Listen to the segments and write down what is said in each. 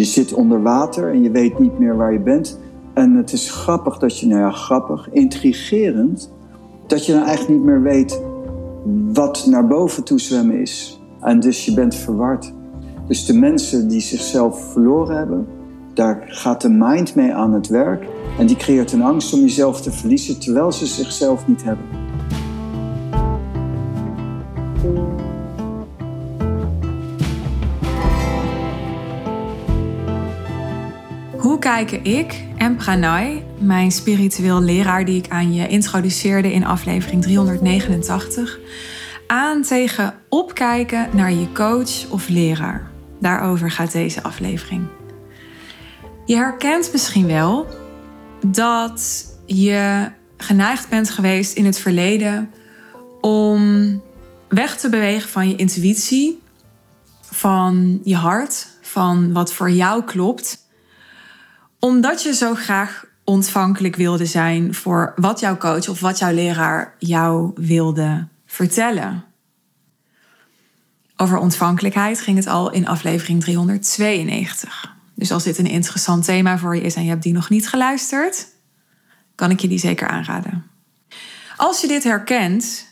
je zit onder water en je weet niet meer waar je bent. En het is grappig dat je, nou ja, grappig, intrigerend, dat je dan eigenlijk niet meer weet wat naar boven toe zwemmen is. En dus je bent verward. Dus de mensen die zichzelf verloren hebben, daar gaat de mind mee aan het werk. En die creëert een angst om jezelf te verliezen terwijl ze zichzelf niet hebben. Kijken ik en Pranay, mijn spiritueel leraar die ik aan je introduceerde in aflevering 389, aan tegen opkijken naar je coach of leraar? Daarover gaat deze aflevering. Je herkent misschien wel dat je geneigd bent geweest in het verleden om weg te bewegen van je intuïtie, van je hart, van wat voor jou klopt, omdat je zo graag ontvankelijk wilde zijn voor wat jouw coach of wat jouw leraar jou wilde vertellen. Over ontvankelijkheid ging het al in aflevering 392. Dus als dit een interessant thema voor je is en je hebt die nog niet geluisterd, kan ik je die zeker aanraden. Als je dit herkent,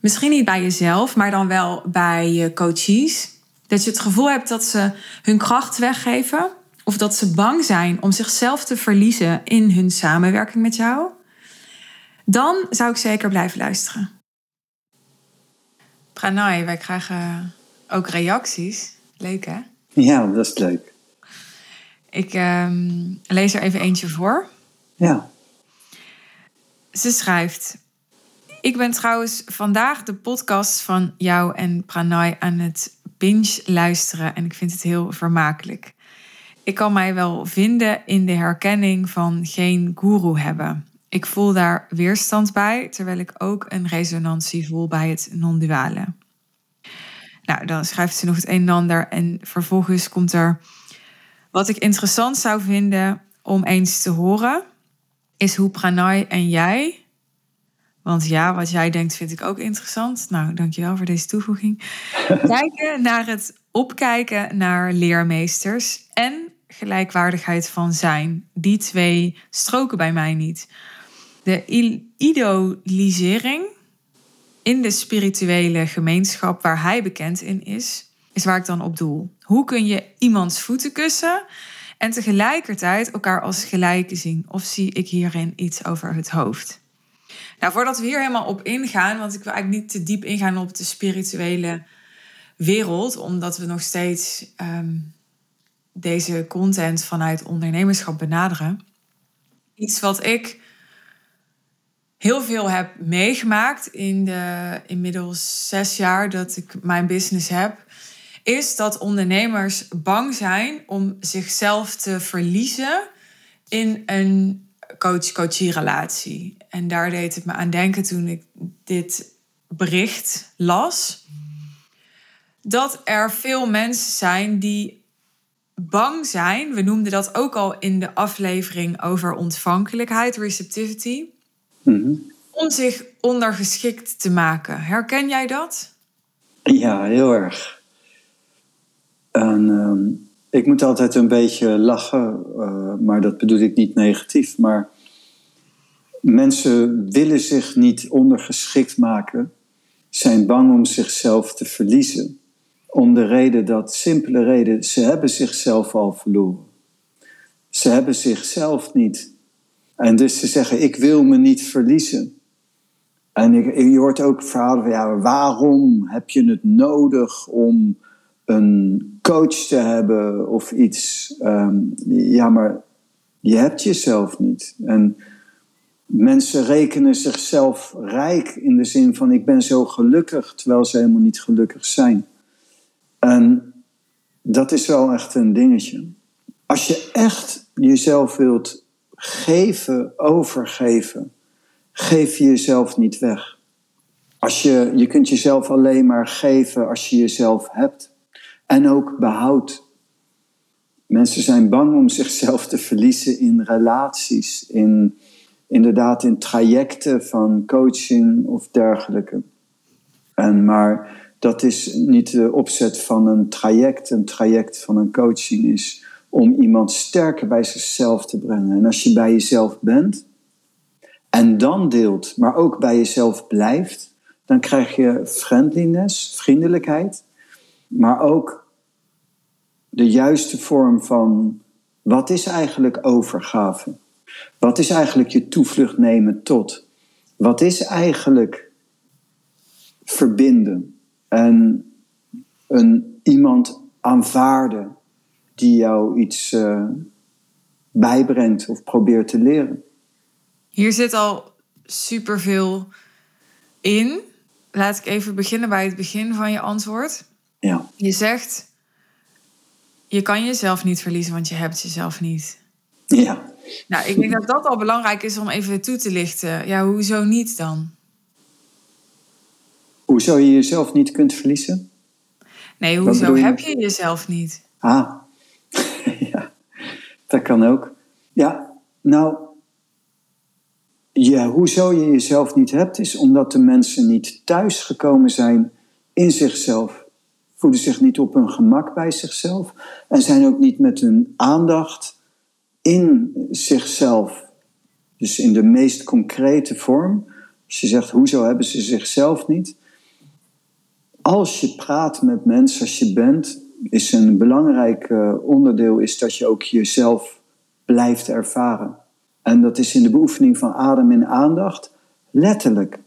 misschien niet bij jezelf, maar dan wel bij je coaches, dat je het gevoel hebt dat ze hun kracht weggeven of dat ze bang zijn om zichzelf te verliezen in hun samenwerking met jou, dan zou ik zeker blijven luisteren. Pranay, wij krijgen ook reacties. Leuk hè? Ja, dat is leuk. Ik ehm, lees er even eentje voor. Ja. Ze schrijft: Ik ben trouwens vandaag de podcast van jou en Pranay aan het binge luisteren en ik vind het heel vermakelijk. Ik kan mij wel vinden in de herkenning van geen guru hebben. Ik voel daar weerstand bij, terwijl ik ook een resonantie voel bij het non-duale. Nou, dan schrijft ze nog het een en ander en vervolgens komt er wat ik interessant zou vinden om eens te horen, is hoe Pranay en jij, want ja, wat jij denkt vind ik ook interessant. Nou, dankjewel voor deze toevoeging. Kijken naar het opkijken naar leermeesters en gelijkwaardigheid van zijn. Die twee stroken bij mij niet. De idolisering in de spirituele gemeenschap waar hij bekend in is, is waar ik dan op doel. Hoe kun je iemands voeten kussen en tegelijkertijd elkaar als gelijke zien? Of zie ik hierin iets over het hoofd? Nou, voordat we hier helemaal op ingaan, want ik wil eigenlijk niet te diep ingaan op de spirituele wereld, omdat we nog steeds ehm, deze content vanuit ondernemerschap benaderen. Iets wat ik heel veel heb meegemaakt in de inmiddels zes jaar dat ik mijn business heb, is dat ondernemers bang zijn om zichzelf te verliezen in een coach-coachie relatie. En daar deed het me aan denken toen ik dit bericht las. Dat er veel mensen zijn die bang zijn. We noemden dat ook al in de aflevering over ontvankelijkheid, receptivity. Mhm. Om zich ondergeschikt te maken. Herken jij dat? Ja, heel erg. En ehm, ik moet altijd een beetje lachen, uh, maar dat bedoel ik niet negatief. Maar mensen willen zich niet ondergeschikt maken, zijn bang om zichzelf te verliezen. Om de reden dat, simpele reden, ze hebben zichzelf al verloren. Ze hebben zichzelf niet. En dus ze zeggen, ik wil me niet verliezen. En je hoort ook verhalen van, ja, waarom heb je het nodig om een coach te hebben of iets? Ehm, ja, maar je hebt jezelf niet. En mensen rekenen zichzelf rijk in de zin van, ik ben zo gelukkig, terwijl ze helemaal niet gelukkig zijn. En dat is wel echt een dingetje. Als je echt jezelf wilt geven, overgeven, geef je jezelf niet weg. Als je, je kunt jezelf alleen maar geven als je jezelf hebt en ook behoudt. Mensen zijn bang om zichzelf te verliezen in relaties, in, inderdaad in trajecten van coaching of dergelijke. En maar dat is niet de opzet van een traject. Een traject van een coaching is om iemand sterker bij zichzelf te brengen. En als je bij jezelf bent en dan deelt, maar ook bij jezelf blijft, dan krijg je friendliness, vriendelijkheid, maar ook de juiste vorm van wat is eigenlijk overgave? Wat is eigenlijk je toevlucht nemen tot? Wat is eigenlijk verbinden en een, iemand aanvaarden die jou iets uh, bijbrengt of probeert te leren? Hier zit al superveel in. Laat ik even beginnen bij het begin van je antwoord. Ja. Je zegt, je kan jezelf niet verliezen, want je hebt jezelf niet. Ja. Nou, ik denk dat dat al belangrijk is om even toe te lichten. Ja, hoezo niet dan? Hoezo je jezelf niet kunt verliezen? Nee, hoezo heb je jezelf niet? Ah, ja, dat kan ook. Ja, nou, ja, hoezo je jezelf niet hebt, is omdat de mensen niet thuisgekomen zijn in zichzelf. Voelen zich niet op hun gemak bij zichzelf en zijn ook niet met hun aandacht in zichzelf. Dus in de meest concrete vorm. Als je zegt, hoezo hebben ze zichzelf niet? Als je praat met mensen, als je bent, is een belangrijk eh, onderdeel is dat je ook jezelf blijft ervaren. En dat is in de beoefening van adem en aandacht letterlijk.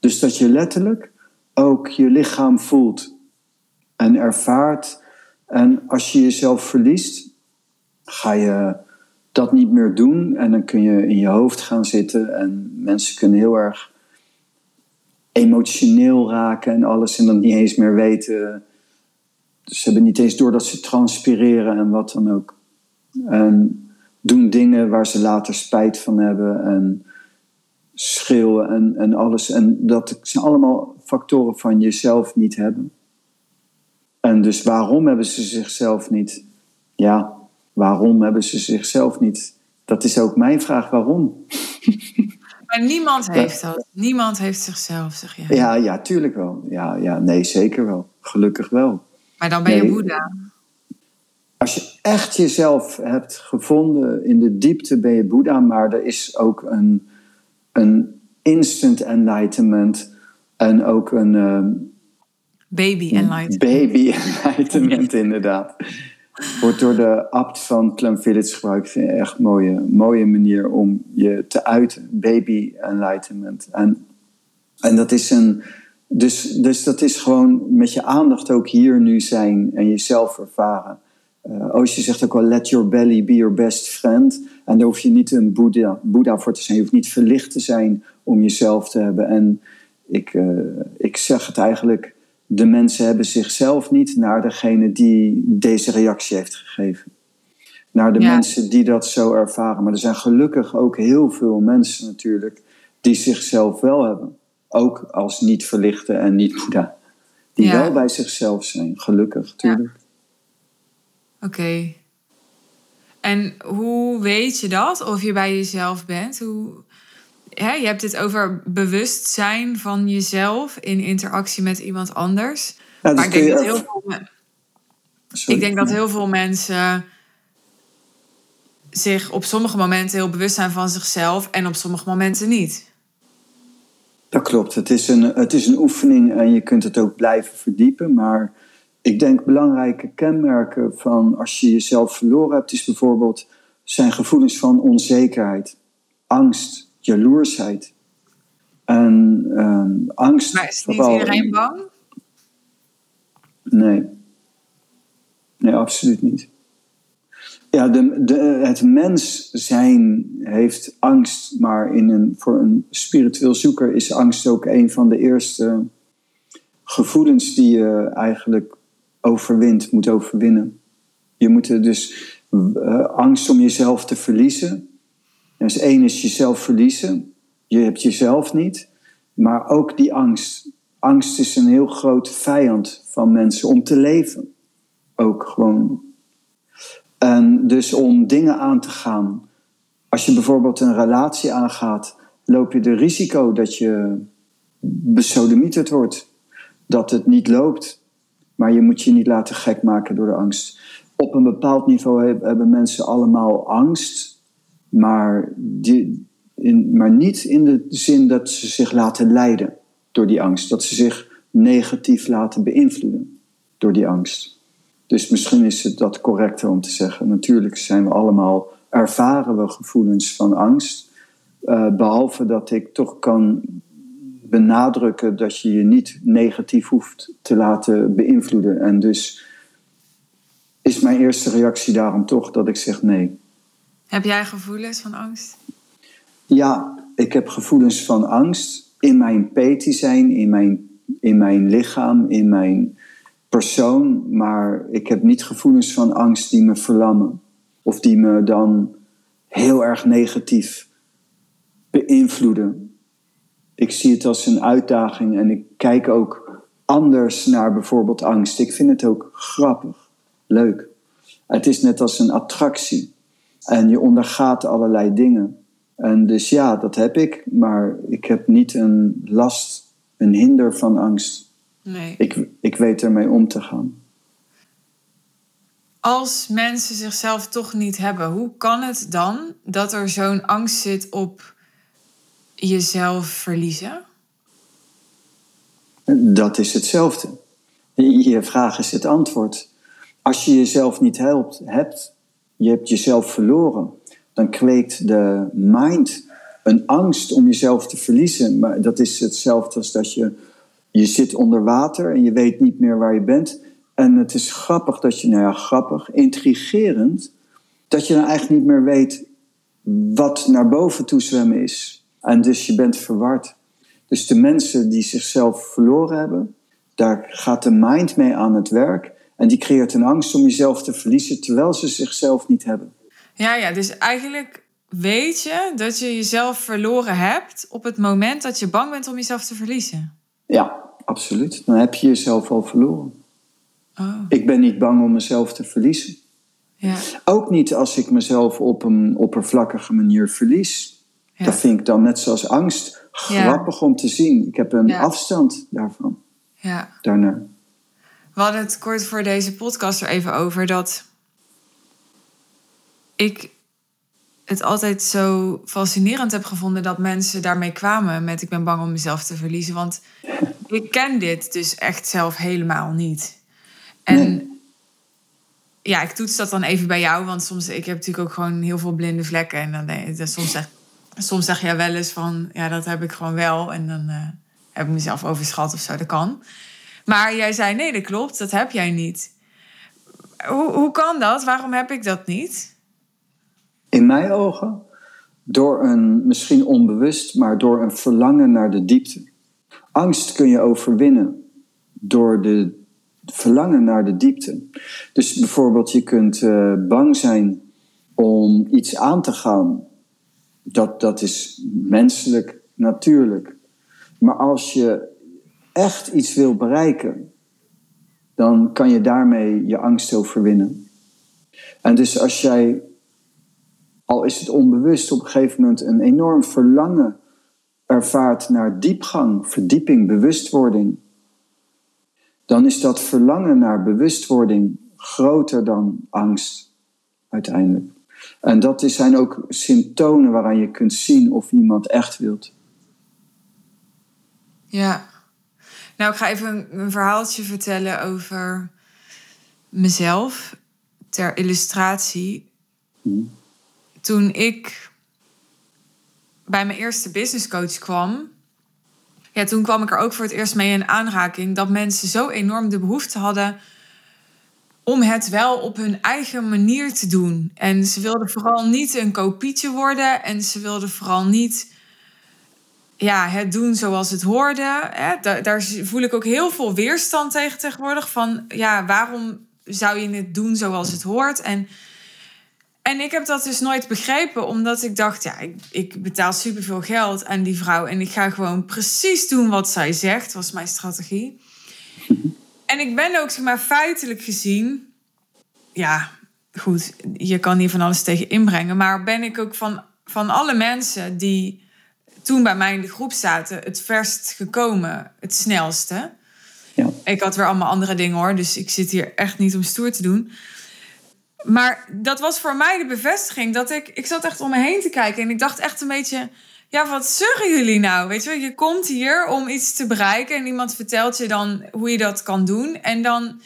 Dus dat je letterlijk ook je lichaam voelt en ervaart. En als je jezelf verliest, ga je dat niet meer doen. En dan kun je in je hoofd gaan zitten. En mensen kunnen heel erg emotioneel raken en alles. En dan niet eens meer weten. Ze hebben niet eens door dat ze transpireren en wat dan ook. En doen dingen waar ze later spijt van hebben. En schreeuwen en, en alles. En dat zijn allemaal factoren van jezelf niet hebben. En dus waarom hebben ze zichzelf niet? Ja, waarom hebben ze zichzelf niet? Dat is ook mijn vraag, waarom? Maar niemand heeft dat. Niemand heeft zichzelf, zeg je. Ja, ja, tuurlijk wel. Ja, ja, nee, zeker wel. Gelukkig wel. Maar dan ben je nee. Boeddha. Als je echt jezelf hebt gevonden in de diepte, ben je Boeddha. Maar er is ook een, een instant enlightenment en ook een. Um, baby enlightenment. Baby enlightenment, inderdaad. Wordt door de abt van Clem Village gebruikt. Vind echt een mooie, mooie manier om je te uiten. Baby enlightenment. En, en dat is een. Dus, dus dat is gewoon met je aandacht ook hier nu zijn en jezelf ervaren. Uh, Osho zegt ook wel, let your belly be your best friend. En daar hoef je niet een Boeddha, Boeddha voor te zijn. Je hoeft niet verlicht te zijn om jezelf te hebben. En ik, uh, ik zeg het eigenlijk de mensen hebben zichzelf niet naar degene die deze reactie heeft gegeven. Naar de ja. mensen die dat zo ervaren. Maar er zijn gelukkig ook heel veel mensen natuurlijk die zichzelf wel hebben. Ook als niet verlichte en niet Boeddha. Die ja. wel bij zichzelf zijn, gelukkig, natuurlijk. Ja. Oké. Okay. En hoe weet je dat? Of je bij jezelf bent? Hoe, hè, je hebt het over bewustzijn van jezelf in interactie met iemand anders. Ja, maar ik denk, dat heel veel, ik denk dat heel veel mensen zich op sommige momenten heel bewust zijn van zichzelf en op sommige momenten niet. Dat klopt. Het is een, het is een oefening en je kunt het ook blijven verdiepen. Maar ik denk belangrijke kenmerken van als je jezelf verloren hebt, is bijvoorbeeld zijn gevoelens van onzekerheid, angst, jaloersheid. En um, angst. Maar is niet vooral, iedereen bang? Nee. Nee, absoluut niet. Ja, de, de, het mens zijn heeft angst, maar in een, voor een spiritueel zoeker is angst ook een van de eerste gevoelens die je eigenlijk overwint, moet overwinnen. Je moet er dus uh, angst om jezelf te verliezen, dus één is jezelf verliezen. Je hebt jezelf niet. Maar ook die angst. Angst is een heel groot vijand van mensen om te leven. Ook gewoon. En dus om dingen aan te gaan. Als je bijvoorbeeld een relatie aangaat, loop je de risico dat je besodemieterd wordt. dat het niet loopt. Maar je moet je niet laten gek maken door de angst. Op een bepaald niveau hebben mensen allemaal angst, maar, die, in, maar niet in de zin dat ze zich laten leiden door die angst. Dat ze zich negatief laten beïnvloeden door die angst. Dus misschien is het dat correcter om te zeggen. Natuurlijk zijn we allemaal, ervaren we gevoelens van angst. Uh, behalve dat ik toch kan benadrukken dat je je niet negatief hoeft te laten beïnvloeden. En dus is mijn eerste reactie daarom toch dat ik zeg nee. Heb jij gevoelens van angst? Ja, ik heb gevoelens van angst in mijn peti zijn, in mijn, in mijn lichaam, in mijn persoon. Maar ik heb niet gevoelens van angst die me verlammen. Of die me dan heel erg negatief beïnvloeden. Ik zie het als een uitdaging en ik kijk ook anders naar bijvoorbeeld angst. Ik vind het ook grappig, leuk. Het is net als een attractie. En je ondergaat allerlei dingen. En dus ja, dat heb ik, maar ik heb niet een last, een hinder van angst. Nee. Ik, ik weet ermee om te gaan. Als mensen zichzelf toch niet hebben, hoe kan het dan dat er zo'n angst zit op jezelf verliezen? Dat is hetzelfde. Je vraag is het antwoord. Als je jezelf niet helpt, hebt, je hebt jezelf verloren, dan kweekt de mind een angst om jezelf te verliezen. Maar dat is hetzelfde als dat je, je zit onder water en je weet niet meer waar je bent. En het is grappig dat je, nou ja, grappig, intrigerend, dat je dan eigenlijk niet meer weet wat naar boven toe zwemmen is. En dus je bent verward. Dus de mensen die zichzelf verloren hebben, daar gaat de mind mee aan het werk. En die creëert een angst om jezelf te verliezen terwijl ze zichzelf niet hebben. Ja, ja, dus eigenlijk weet je dat je jezelf verloren hebt op het moment dat je bang bent om jezelf te verliezen. Ja, absoluut. Dan heb je jezelf al verloren. Oh. Ik ben niet bang om mezelf te verliezen. Ja. Ook niet als ik mezelf op een oppervlakkige manier verlies. Ja. Dat vind ik dan net zoals angst grappig om te zien. Ik heb een afstand daarvan, ja. daarna. We hadden het kort voor deze podcast er even over dat ik het altijd zo fascinerend heb gevonden dat mensen daarmee kwamen met ik ben bang om mezelf te verliezen. Want ik ken dit dus echt zelf helemaal niet. En Nee. ja, ik toets dat dan even bij jou, want soms ik heb natuurlijk ook gewoon heel veel blinde vlekken en dan ik- soms zeg, soms zeg jij wel eens van ja dat heb ik gewoon wel en dan eh, heb ik mezelf overschat of zo, dat kan. Maar jij zei nee, dat klopt, dat heb jij niet. Hoe, hoe kan dat? Waarom heb ik dat niet? In mijn ogen, door een, misschien onbewust, maar door een verlangen naar de diepte. Angst kun je overwinnen door de verlangen naar de diepte. Dus bijvoorbeeld, je kunt eh, bang zijn om iets aan te gaan. Dat, dat is menselijk, natuurlijk. Maar als je echt iets wil bereiken, dan kan je daarmee je angst overwinnen. En dus als jij al is het onbewust, op een gegeven moment een enorm verlangen ervaart naar diepgang, verdieping, bewustwording, dan is dat verlangen naar bewustwording groter dan angst uiteindelijk. En dat zijn ook symptomen waaraan je kunt zien of iemand echt wilt. Ja. Nou, ik ga even een, verhaaltje vertellen over mezelf ter illustratie. Toen ik bij mijn eerste businesscoach kwam, ja, toen kwam ik er ook voor het eerst mee in aanraking dat mensen zo enorm de behoefte hadden om het wel op hun eigen manier te doen. En ze wilden vooral niet een kopietje worden en ze wilden vooral niet ja, het doen zoals het hoorde. Hè. Da- daar voel ik ook heel veel weerstand tegen tegenwoordig. Van ja, waarom zou je het doen zoals het hoort? En, en ik heb dat dus nooit begrepen, omdat ik dacht, ja, ik, ik betaal superveel geld aan die vrouw en ik ga gewoon precies doen wat zij zegt, was mijn strategie. En ik ben ook, zeg maar, feitelijk gezien, ja, goed, je kan hier van alles tegen inbrengen, maar ben ik ook van, van alle mensen die toen bij mij in de groep zaten, het verst gekomen, het snelste. Ja. Ik had weer allemaal andere dingen hoor, dus ik zit hier echt niet om stoer te doen. Maar dat was voor mij de bevestiging dat ik, ik zat echt om me heen te kijken en ik dacht echt een beetje, ja, wat zeggen jullie nou? Weet je, je komt hier om iets te bereiken en iemand vertelt je dan hoe je dat kan doen. En dan,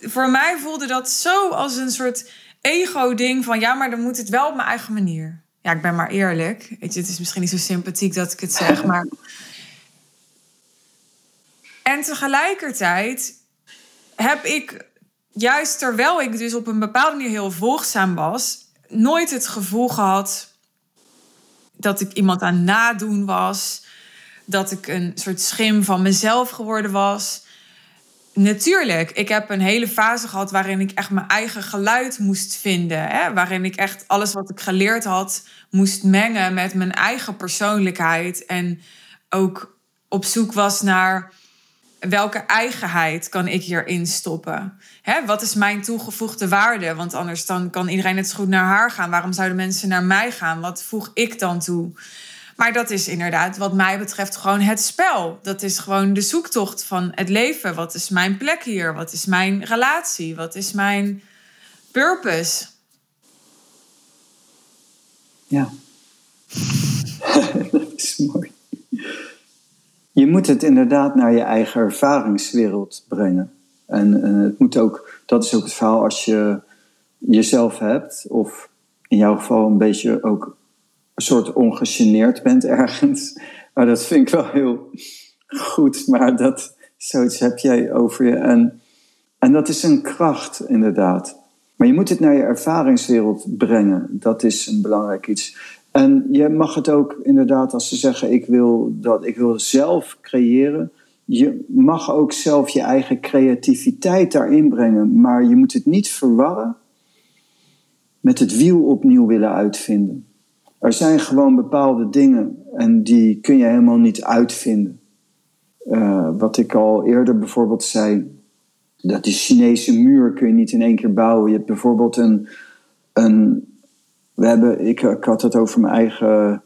voor mij voelde dat zo als een soort ego-ding van, ja, maar dan moet het wel op mijn eigen manier. Ja, ik ben maar eerlijk. Weet je, het is misschien niet zo sympathiek dat ik het zeg, maar. En tegelijkertijd heb ik, juist terwijl ik dus op een bepaalde manier heel volgzaam was, nooit het gevoel gehad dat ik iemand aan nadoen was. Dat ik een soort schim van mezelf geworden was. Natuurlijk, ik heb een hele fase gehad waarin ik echt mijn eigen geluid moest vinden. Hè? Waarin ik echt alles wat ik geleerd had moest mengen met mijn eigen persoonlijkheid. En ook op zoek was naar welke eigenheid kan ik hierin stoppen? Hè, wat is mijn toegevoegde waarde? Want anders dan kan iedereen net zo goed naar haar gaan. Waarom zouden mensen naar mij gaan? Wat voeg ik dan toe? Maar dat is inderdaad, wat mij betreft, gewoon het spel. Dat is gewoon de zoektocht van het leven. Wat is mijn plek hier? Wat is mijn relatie? Wat is mijn purpose? Ja. dat is mooi. Je moet het inderdaad naar je eigen ervaringswereld brengen. En, het moet ook, dat is ook het verhaal als je jezelf hebt, of in jouw geval een beetje ook soort ongegeneerd bent ergens. Maar dat vind ik wel heel goed, maar dat, zoiets heb jij over je. En, en dat is een kracht, inderdaad. Maar je moet het naar je ervaringswereld brengen. Dat is een belangrijk iets. En je mag het ook inderdaad, als ze zeggen: ik wil, dat, ik wil zelf creëren. Je mag ook zelf je eigen creativiteit daarin brengen. Maar je moet het niet verwarren met het wiel opnieuw willen uitvinden. Er zijn gewoon bepaalde dingen en die kun je helemaal niet uitvinden. Uh, wat ik al eerder bijvoorbeeld zei, dat die Chinese muur kun je niet in één keer bouwen. Je hebt bijvoorbeeld een, een we hebben, ik, ik had het over mijn eigen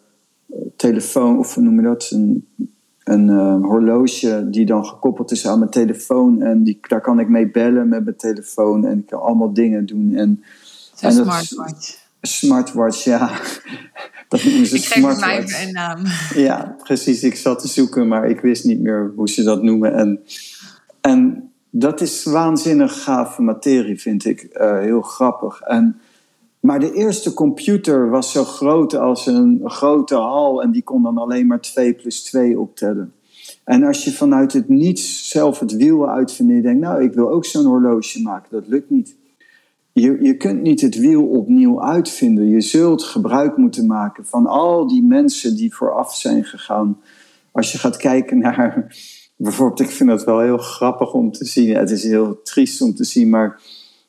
telefoon, of hoe noem je dat? Een, een uh, horloge die dan gekoppeld is aan mijn telefoon. En die, daar kan ik mee bellen met mijn telefoon. En ik kan allemaal dingen doen. En, en smartwatch. Smartwatch, ja. ik geef mij even een naam. Ja, precies. Ik zat te zoeken, maar ik wist niet meer hoe ze dat noemen. En, en dat is waanzinnig gave materie, vind ik. Uh, heel grappig. En maar de eerste computer was zo groot als een grote hal en die kon dan alleen maar 2 plus 2 optellen. En als je vanuit het niets zelf het wiel uitvindt en je denkt, nou, ik wil ook zo'n horloge maken, dat lukt niet. Je, je kunt niet het wiel opnieuw uitvinden. Je zult gebruik moeten maken van al die mensen die vooraf zijn gegaan. Als je gaat kijken naar, bijvoorbeeld, ik vind dat wel heel grappig om te zien. Het is heel triest om te zien, maar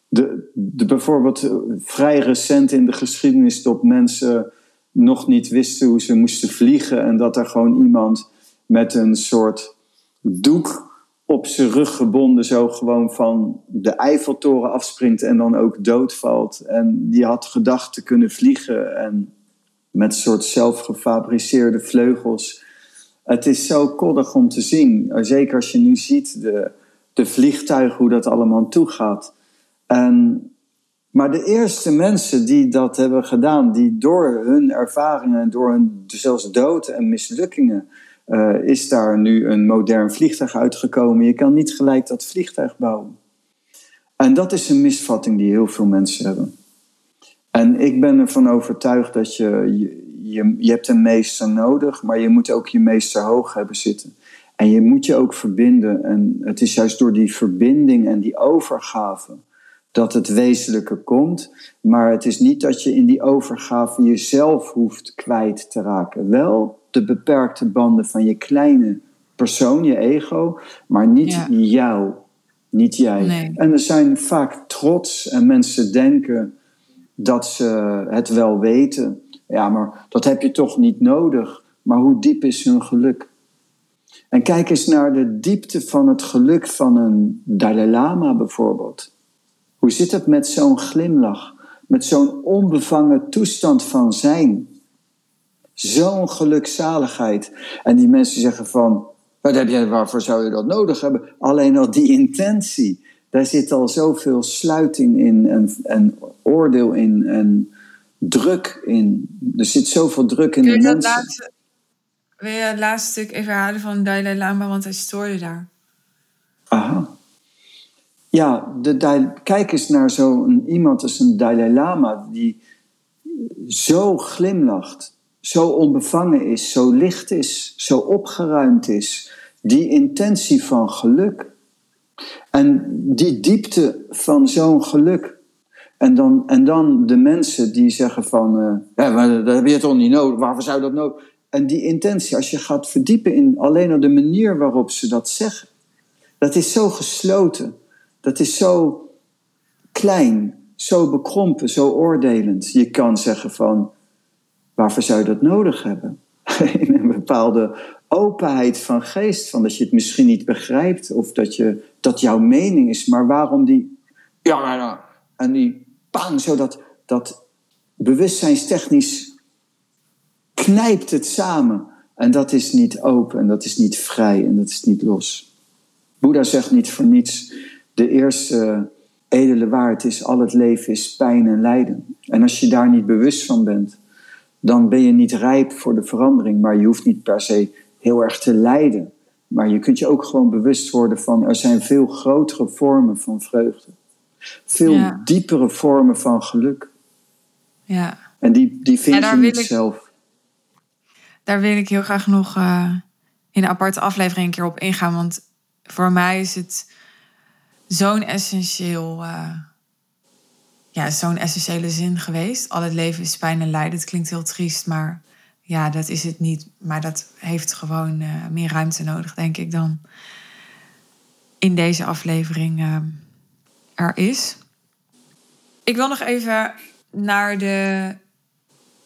de, de, bijvoorbeeld vrij recent in de geschiedenis dat mensen nog niet wisten hoe ze moesten vliegen en dat er gewoon iemand met een soort doek op zijn rug gebonden zo gewoon van de Eiffeltoren afspringt en dan ook doodvalt. En die had gedacht te kunnen vliegen en met een soort zelfgefabriceerde vleugels. Het is zo koddig om te zien. Zeker als je nu ziet de, de vliegtuigen, hoe dat allemaal toegaat. En, maar de eerste mensen die dat hebben gedaan, die door hun ervaringen, door hun zelfs dood en mislukkingen, uh, is daar nu een modern vliegtuig uitgekomen. Je kan niet gelijk dat vliegtuig bouwen. En dat is een misvatting die heel veel mensen hebben. En ik ben ervan overtuigd dat je, je, je, je hebt een meester nodig, maar je moet ook je meester hoog hebben zitten. En je moet je ook verbinden. En het is juist door die verbinding en die overgave dat het wezenlijke komt. Maar het is niet dat je in die overgave jezelf hoeft kwijt te raken. Wel de beperkte banden van je kleine persoon, je ego, maar niet jou. Niet jij. En er zijn vaak trots en mensen denken dat ze het wel weten. Ja, maar dat heb je toch niet nodig. Maar hoe diep is hun geluk? En kijk eens naar de diepte van het geluk van een Dalai Lama bijvoorbeeld. Hoe zit het met zo'n glimlach? Met zo'n onbevangen toestand van zijn? Zo'n gelukzaligheid. En die mensen zeggen van, Wat heb je, waarvoor zou je dat nodig hebben? Alleen al die intentie. Daar zit al zoveel sluiting in en, en oordeel in en druk in. Er zit zoveel druk in Kun de je mensen. laatste, wil je het laatste stuk even herhalen van Dalai Lama, want hij stoorde daar. Aha. Ja, de, kijk eens naar zo'n iemand als een Dalai Lama die zo glimlacht, zo onbevangen is, zo licht is, zo opgeruimd is. Die intentie van geluk en die diepte van zo'n geluk. En dan, en dan de mensen die zeggen van, eh, ja, maar dat heb je toch niet nodig, waarvoor zou je dat nodig? En die intentie, als je gaat verdiepen in alleen al de manier waarop ze dat zeggen, dat is zo gesloten. Dat is zo klein, zo bekrompen, zo oordelend. Je kan zeggen van, waarvoor zou je dat nodig hebben? In een bepaalde openheid van geest, van dat je het misschien niet begrijpt of dat, je, dat jouw mening is, maar waarom die, ja, nou, en die pang, zo dat, dat bewustzijnstechnisch knijpt het samen. En dat is niet open en dat is niet vrij en dat is niet los. Boeddha zegt niet voor niets, de eerste edele waarheid is, al het leven is pijn en lijden. En als je daar niet bewust van bent, dan ben je niet rijp voor de verandering, maar je hoeft niet per se heel erg te lijden. Maar je kunt je ook gewoon bewust worden van, er zijn veel grotere vormen van vreugde. Veel Ja. diepere vormen van geluk. Ja, En die, die vind Ja, je niet ik- zelf. daar wil ik heel graag nog eh, in een aparte aflevering een keer op ingaan. Want voor mij is het zo'n essentieel, eh, ja, zo'n essentiële zin geweest. Al het leven is pijn en lijden. Het klinkt heel triest, maar ja, dat is het niet. Maar dat heeft gewoon eh, meer ruimte nodig, denk ik, dan in deze aflevering eh, er is. Ik wil nog even naar de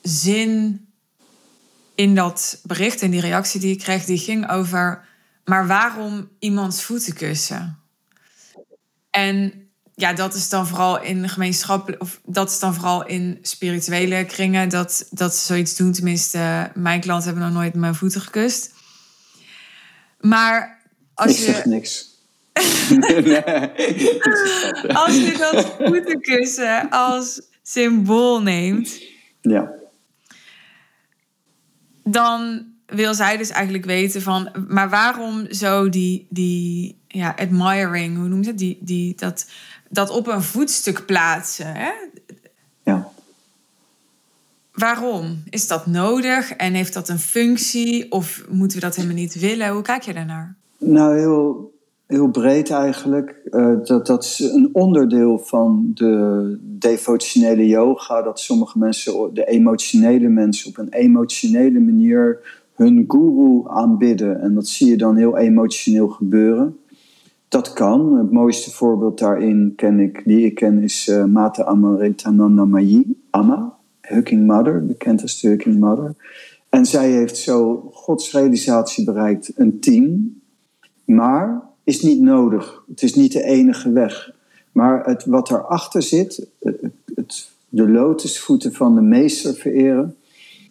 zin in dat bericht en die reactie die ik kreeg, die ging over, maar waarom iemands voeten kussen? En ja, dat is dan vooral in gemeenschappelijk, of dat is dan vooral in spirituele kringen, dat, dat ze zoiets doen. Tenminste, mijn klanten hebben nog nooit mijn voeten gekust. Maar als Ik je, zeg niks. nee. als je dat voetenkussen als symbool neemt, Ja. dan wil zij dus eigenlijk weten van, maar waarom zo die, die ja, admiring, hoe noemt het, die, die, dat, dat op een voetstuk plaatsen? Hè? ja. Waarom? Is dat nodig en heeft dat een functie of moeten we dat helemaal niet willen? Hoe kijk je daarnaar? Nou, heel, heel breed eigenlijk. Eh, dat, dat is een onderdeel van de devotionele yoga. Dat sommige mensen, de emotionele mensen, op een emotionele manier hun guru aanbidden. En dat zie je dan heel emotioneel gebeuren. Dat kan. Het mooiste voorbeeld daarin ken ik, die ik ken is uh, Mata Amaritananda Mayi, Amma, Hucking Mother, bekend als de Hucking Mother. En zij heeft zo godsrealisatie bereikt, een team. Maar is niet nodig. Het is niet de enige weg. Maar het, wat erachter zit, het, de lotusvoeten van de meester vereren,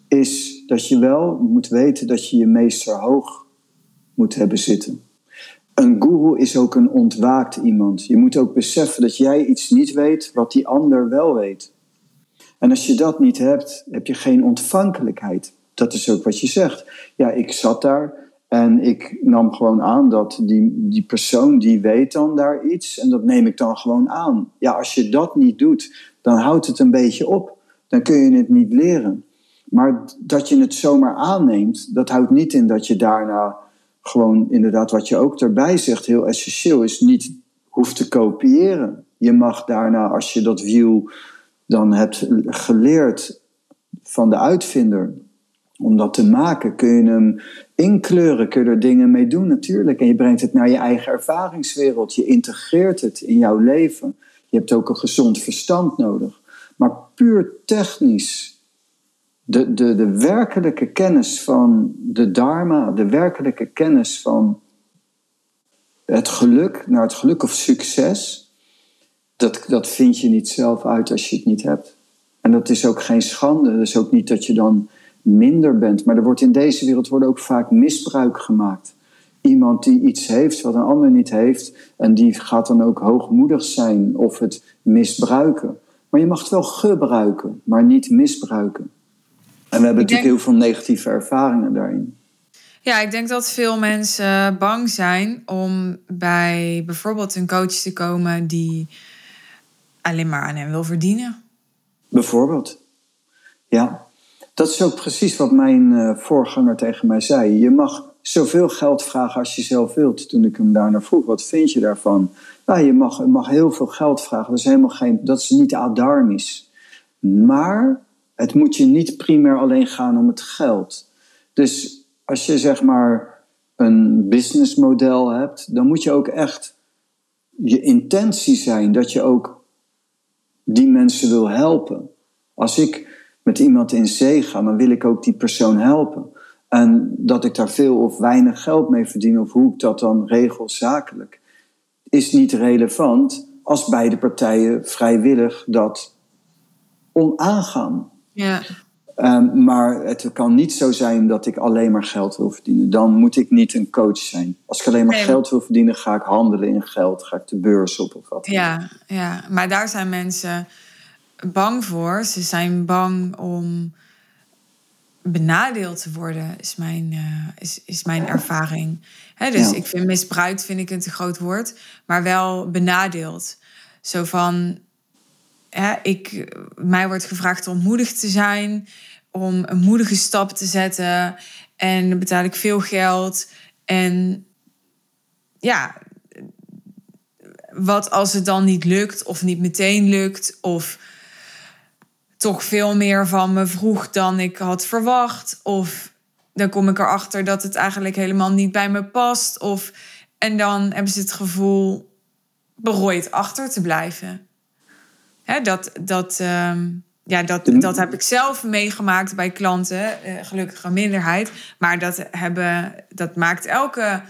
is dat je wel moet weten dat je je meester hoog moet hebben zitten. Een guru is ook een ontwaakt iemand. Je moet ook beseffen dat jij iets niet weet wat die ander wel weet. En als je dat niet hebt, heb je geen ontvankelijkheid. Dat is ook wat je zegt. Ja, ik zat daar en ik nam gewoon aan dat die, die persoon die weet dan daar iets en dat neem ik dan gewoon aan. Ja, als je dat niet doet, dan houdt het een beetje op. Dan kun je het niet leren. Maar dat je het zomaar aanneemt, dat houdt niet in dat je daarna gewoon inderdaad wat je ook erbij zegt, heel essentieel is, niet hoeft te kopiëren. Je mag daarna, als je dat wiel dan hebt geleerd van de uitvinder, om dat te maken, kun je hem inkleuren, kun je er dingen mee doen natuurlijk. En je brengt het naar je eigen ervaringswereld, je integreert het in jouw leven. Je hebt ook een gezond verstand nodig. Maar puur technisch, de, de, de werkelijke kennis van de Dharma, de werkelijke kennis van het geluk, naar het geluk of succes, dat, dat vind je niet zelf uit als je het niet hebt. En dat is ook geen schande. Dat is ook niet dat je dan minder bent. Maar er wordt in deze wereld wordt ook vaak misbruik gemaakt. iemand die iets heeft wat een ander niet heeft. En die gaat dan ook hoogmoedig zijn of het misbruiken. Maar je mag het wel gebruiken, maar niet misbruiken. En we hebben natuurlijk heel veel negatieve ervaringen daarin. Ja, ik denk dat veel mensen bang zijn om bij bijvoorbeeld een coach te komen die alleen maar aan hem wil verdienen. Bijvoorbeeld. Ja, dat is ook precies wat mijn uh, voorganger tegen mij zei. Je mag zoveel geld vragen als je zelf wilt. Toen ik hem daarna vroeg, wat vind je daarvan? Nou, je mag, mag heel veel geld vragen. Dat is helemaal geen, dat is niet adarmisch. Maar het moet je niet primair alleen gaan om het geld. Dus als je zeg maar een businessmodel hebt, dan moet je ook echt je intentie zijn dat je ook die mensen wil helpen. Als ik met iemand in zee ga, dan wil ik ook die persoon helpen. En dat ik daar veel of weinig geld mee verdien, of hoe ik dat dan regel zakelijk, is niet relevant als beide partijen vrijwillig dat onaangaan. Ja. Um, maar het kan niet zo zijn dat ik alleen maar geld wil verdienen. Dan moet ik niet een coach zijn. Als ik alleen maar geld wil verdienen, ga ik handelen in geld. Ga ik de beurs op of wat. Ja, ja, maar daar zijn mensen bang voor. Ze zijn bang om benadeeld te worden, is mijn, uh, is, is mijn ervaring. Dus ik vind misbruikt vind ik een te groot woord, maar wel benadeeld. Zo van, ik, mij wordt gevraagd om moedig te zijn, om een moedige stap te zetten. En dan betaal ik veel geld. En ja, wat als het dan niet lukt, of niet meteen lukt, of toch veel meer van me vroeg dan ik had verwacht. Of dan kom ik erachter dat het eigenlijk helemaal niet bij me past. Of, en dan hebben ze het gevoel berooid achter te blijven. Hè, dat, dat, ehm, ja, dat, dat heb ik zelf meegemaakt bij klanten, uh, gelukkig een minderheid. Maar dat, hebben, dat maakt elke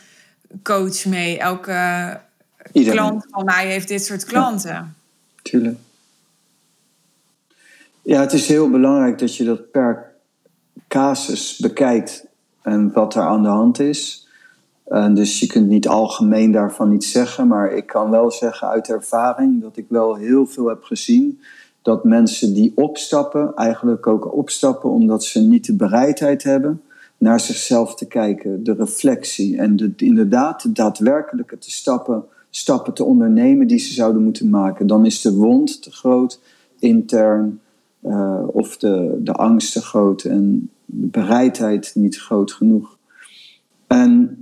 coach mee. Elke klant van mij heeft dit soort klanten. tuurlijk. Ja, het is heel belangrijk dat je dat per casus bekijkt en wat er aan de hand is. En dus je kunt niet algemeen daarvan iets zeggen, maar ik kan wel zeggen uit ervaring dat ik wel heel veel heb gezien dat mensen die opstappen, eigenlijk ook opstappen omdat ze niet de bereidheid hebben naar zichzelf te kijken, de reflectie en de, inderdaad de daadwerkelijke te stappen, stappen te ondernemen die ze zouden moeten maken. Dan is de wond te groot intern uh, of de, de angst te groot en de bereidheid niet groot genoeg. En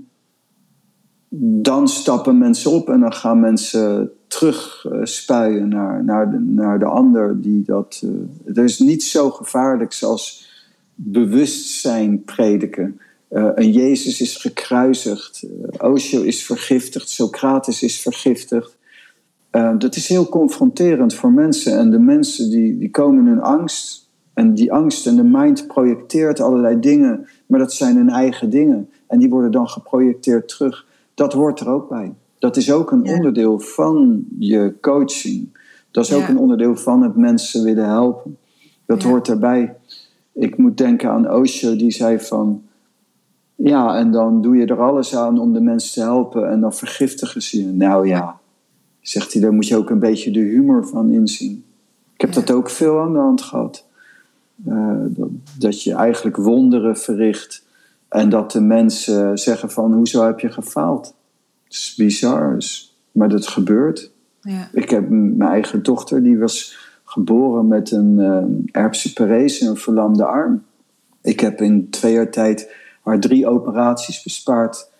dan stappen mensen op en dan gaan mensen terug uh, spuien naar, naar, de, naar de ander. Die dat, uh, het is niet zo gevaarlijk als bewustzijn prediken. een Jezus is gekruisigd, Osho is vergiftigd, Socrates is vergiftigd. Uh, dat is heel confronterend voor mensen. En de mensen die, die komen in hun angst. En die angst en de mind projecteert allerlei dingen. Maar dat zijn hun eigen dingen. En die worden dan geprojecteerd terug. Dat hoort er ook bij. Dat is ook een onderdeel van je coaching. Dat is ook een onderdeel van het mensen willen helpen. Dat hoort erbij. Ik moet denken aan Osho, die zei van... Ja, en dan doe je er alles aan om de mensen te helpen. En dan vergiftigen ze je. Nou ja, zegt hij, daar moet je ook een beetje de humor van inzien. Ik heb dat ook veel aan de hand gehad. Uh, dat, dat, je eigenlijk wonderen verricht en dat de mensen zeggen van, hoezo heb je gefaald? Het is bizar, maar dat gebeurt. Ja. Ik heb mijn eigen dochter, die was geboren met een uh, herpes een verlamde arm. Ik heb in twee jaar tijd haar drie operaties bespaard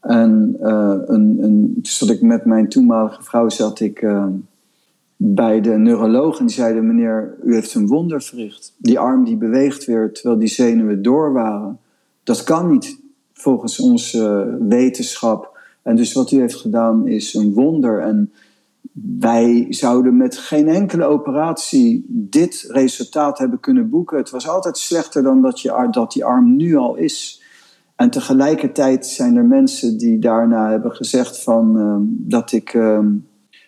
en uh, een, een, zat ik met mijn toenmalige vrouw zat ik, uh, bij de neuroloog en die zeiden: Meneer, u heeft een wonder verricht. Die arm die beweegt weer terwijl die zenuwen door waren. Dat kan niet volgens onze wetenschap. En dus wat u heeft gedaan is een wonder. En wij zouden met geen enkele operatie dit resultaat hebben kunnen boeken. Het was altijd slechter dan dat, je, dat die arm nu al is. En tegelijkertijd zijn er mensen die daarna hebben gezegd van, ehm, dat ik uh,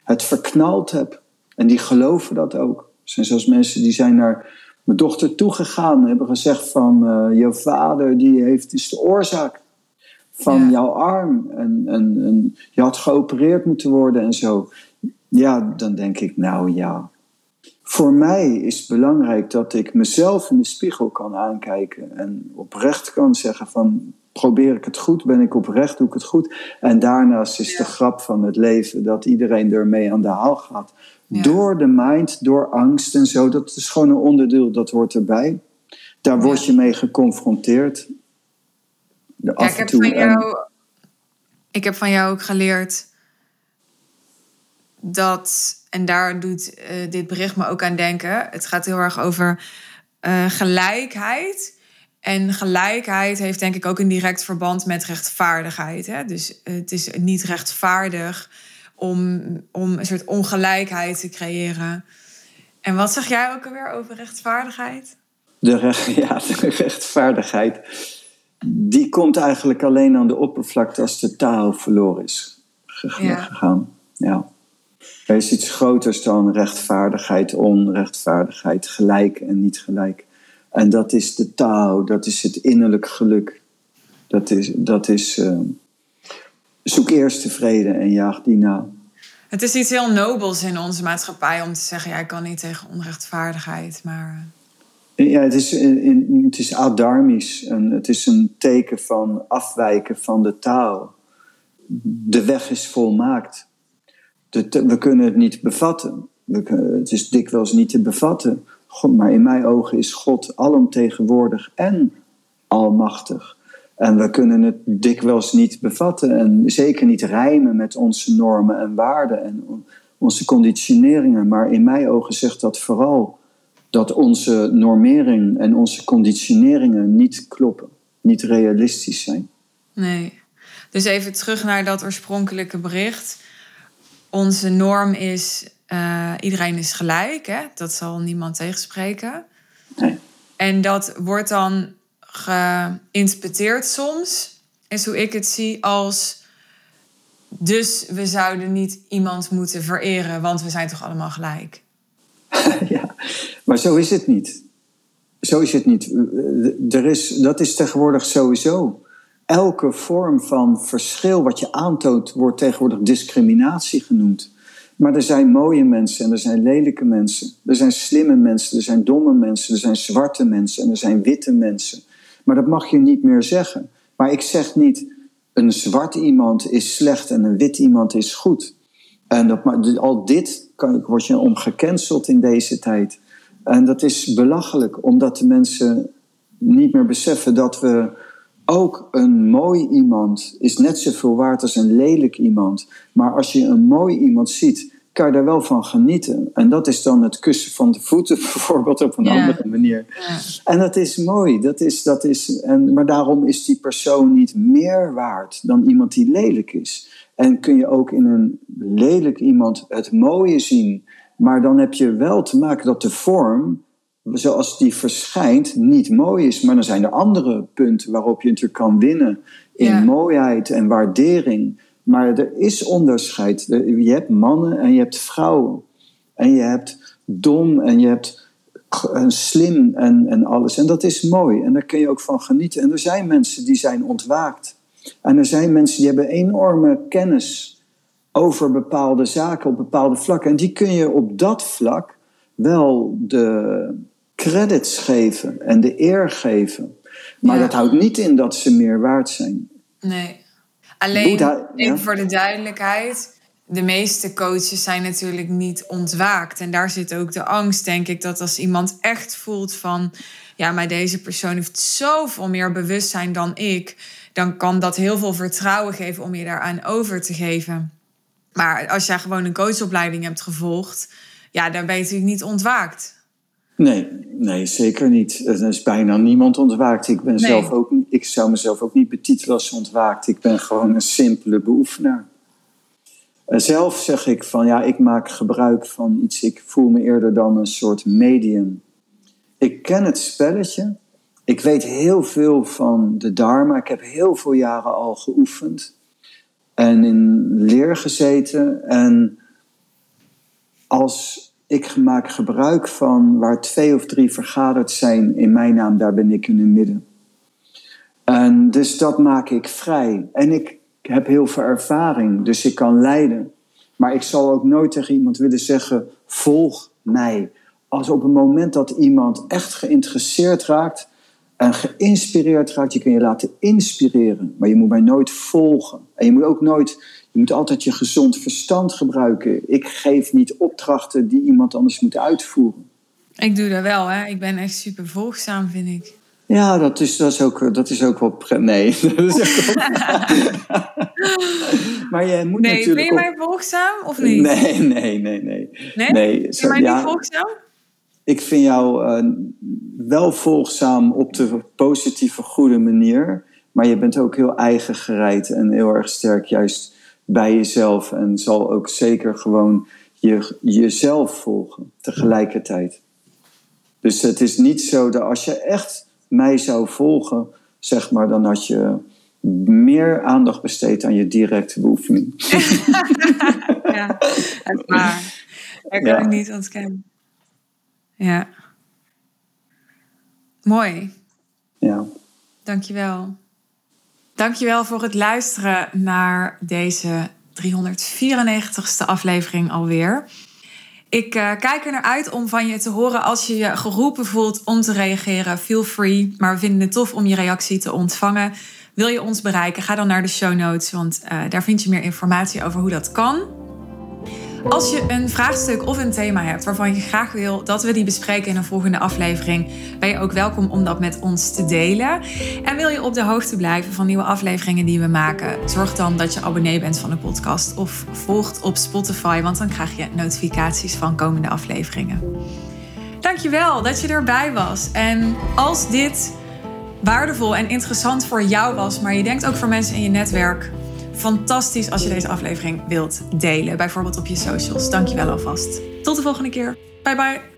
het verknald heb. En die geloven dat ook. Er zijn zelfs mensen die zijn naar mijn dochter toegegaan en hebben gezegd van... Uh, jouw vader die heeft, is de oorzaak van jouw arm. En, en, en je had geopereerd moeten worden en zo. Ja, dan denk ik, nou ja. Voor mij is het belangrijk dat ik mezelf in de spiegel kan aankijken. En oprecht kan zeggen van, probeer ik het goed? Ben ik oprecht? Doe ik het goed? En daarnaast is de grap van het leven dat iedereen ermee aan de haal gaat. Door de mind, door angst en zo. Dat is gewoon een onderdeel, dat hoort erbij. Daar word je mee geconfronteerd. Ja, ik, heb van jou, ik heb van jou ook geleerd dat, en daar doet uh, dit bericht me ook aan denken. Het gaat heel erg over uh, gelijkheid. En gelijkheid heeft denk ik ook een direct verband met rechtvaardigheid. Hè? Dus het is niet rechtvaardig om, om een soort ongelijkheid te creëren. En wat zeg jij ook alweer over rechtvaardigheid? De, recht, ja, de rechtvaardigheid, die komt eigenlijk alleen aan de oppervlakte als de taal verloren is gegaan. Ja. Er is iets groters dan rechtvaardigheid, onrechtvaardigheid, gelijk en niet gelijk. En dat is de taal, dat is het innerlijk geluk. Dat is, dat is uh, zoek eerst de vrede en jaag die na. Het is iets heel nobels in onze maatschappij om te zeggen: ja, ik kan niet tegen onrechtvaardigheid, maar. Ja, het is, in, het is adarmisch. En het is een teken van afwijken van de taal. De weg is volmaakt. We kunnen het niet bevatten. Het is dikwijls niet te bevatten. Maar in mijn ogen is God alomtegenwoordig en almachtig. En we kunnen het dikwijls niet bevatten en zeker niet rijmen met onze normen en waarden en onze conditioneringen. Maar in mijn ogen zegt dat vooral dat onze normering en onze conditioneringen niet kloppen, niet realistisch zijn. Nee. Dus even terug naar dat oorspronkelijke bericht. Onze norm is uh, iedereen is gelijk, hè? dat zal niemand tegenspreken. Nee. En dat wordt dan geïnterpreteerd soms, is hoe ik het zie, als. Dus we zouden niet iemand moeten vereren, want we zijn toch allemaal gelijk. ja, maar zo is het niet. Zo is het niet. Er is, dat is tegenwoordig sowieso. Elke vorm van verschil wat je aantoont, wordt tegenwoordig discriminatie genoemd. Maar er zijn mooie mensen en er zijn lelijke mensen. Er zijn slimme mensen, er zijn domme mensen, er zijn zwarte mensen en er zijn witte mensen. Maar dat mag je niet meer zeggen. Maar ik zeg niet, een zwart iemand is slecht en een wit iemand is goed. En dat, al dit kan, word je om gecanceld in deze tijd. En dat is belachelijk, omdat de mensen niet meer beseffen dat we ook een mooi iemand is net zoveel waard als een lelijk iemand. Maar als je een mooi iemand ziet, kan je daar wel van genieten. En dat is dan het kussen van de voeten bijvoorbeeld op een andere manier. Ja. En dat is mooi. Dat is, dat is, en, maar daarom is die persoon niet meer waard dan iemand die lelijk is. En kun je ook in een lelijk iemand het mooie zien. Maar dan heb je wel te maken dat de vorm zoals die verschijnt niet mooi is. Maar dan zijn er andere punten waarop je natuurlijk kan winnen in mooiheid en waardering. Maar er is onderscheid. Je hebt mannen en je hebt vrouwen. En je hebt dom en je hebt slim en, en alles. En dat is mooi. En daar kun je ook van genieten. En er zijn mensen die zijn ontwaakt. En er zijn mensen die hebben enorme kennis over bepaalde zaken op bepaalde vlakken. En die kun je op dat vlak wel de credits geven en de eer geven. Maar dat houdt niet in dat ze meer waard zijn. Nee. Alleen, voor de duidelijkheid. De meeste coaches zijn natuurlijk niet ontwaakt. En daar zit ook de angst, denk ik, dat als iemand echt voelt van... ja, maar deze persoon heeft zoveel meer bewustzijn dan ik... dan kan dat heel veel vertrouwen geven om je daaraan over te geven. Maar als jij gewoon een coachopleiding hebt gevolgd... ja, dan ben je natuurlijk niet ontwaakt. Nee, nee, zeker niet. Er is bijna niemand ontwaakt. Ik, ben zelf ook, ik zou mezelf ook niet betitelen als ontwaakt. Ik ben gewoon een simpele beoefenaar. Zelf zeg ik van ja, ik maak gebruik van iets. Ik voel me eerder dan een soort medium. Ik ken het spelletje. Ik weet heel veel van de Dharma. Ik heb heel veel jaren al geoefend en in leer gezeten. En als ik maak gebruik van waar twee of drie vergaderd zijn in mijn naam, daar ben ik in het midden. En dus dat maak ik vrij. En ik heb heel veel ervaring, dus ik kan leiden. Maar ik zal ook nooit tegen iemand willen zeggen: volg mij. Als op het moment dat iemand echt geïnteresseerd raakt en geïnspireerd raakt, je kun je laten inspireren, maar je moet mij nooit volgen. En je moet ook nooit, je moet altijd je gezond verstand gebruiken. Ik geef niet opdrachten die iemand anders moet uitvoeren. Ik doe dat wel, hè. Ik ben echt super volgzaam, vind ik. Ja, dat is, dat is, ook, dat is ook wel... Nee. Dat is ook maar je moet nee, natuurlijk... ben je mij volgzaam of niet? Nee, nee, nee, nee. Nee? nee ben je mij niet volgzaam? Ik vind jou uh, wel volgzaam op de positieve, goede manier. Maar je bent ook heel eigen gereid en heel erg sterk juist bij jezelf. En zal ook zeker gewoon je, jezelf volgen tegelijkertijd. Dus het is niet zo dat als je echt mij zou volgen, zeg maar, dan had je meer aandacht besteed aan je directe beoefening. ja, dat is waar. Dat kan ik niet ontkennen. Ja. Mooi. Ja. Dankjewel. Dankjewel voor het luisteren naar deze 394ste aflevering alweer. Ik uh, kijk er naar uit om van je te horen als je je geroepen voelt om te reageren. Feel free, maar we vinden het tof om je reactie te ontvangen. Wil je ons bereiken? Ga dan naar de show notes, want uh, daar vind je meer informatie over hoe dat kan. Als je een vraagstuk of een thema hebt waarvan je graag wil dat we die bespreken in een volgende aflevering, ben je ook welkom om dat met ons te delen. En wil je op de hoogte blijven van nieuwe afleveringen die we maken, zorg dan dat je abonnee bent van de podcast of volgt op Spotify, want dan krijg je notificaties van komende afleveringen. Dankjewel dat je erbij was. En als dit waardevol en interessant voor jou was, maar je denkt ook voor mensen in je netwerk fantastisch als je deze aflevering wilt delen. Bijvoorbeeld op je socials. Dankjewel alvast. Tot de volgende keer. Bye bye.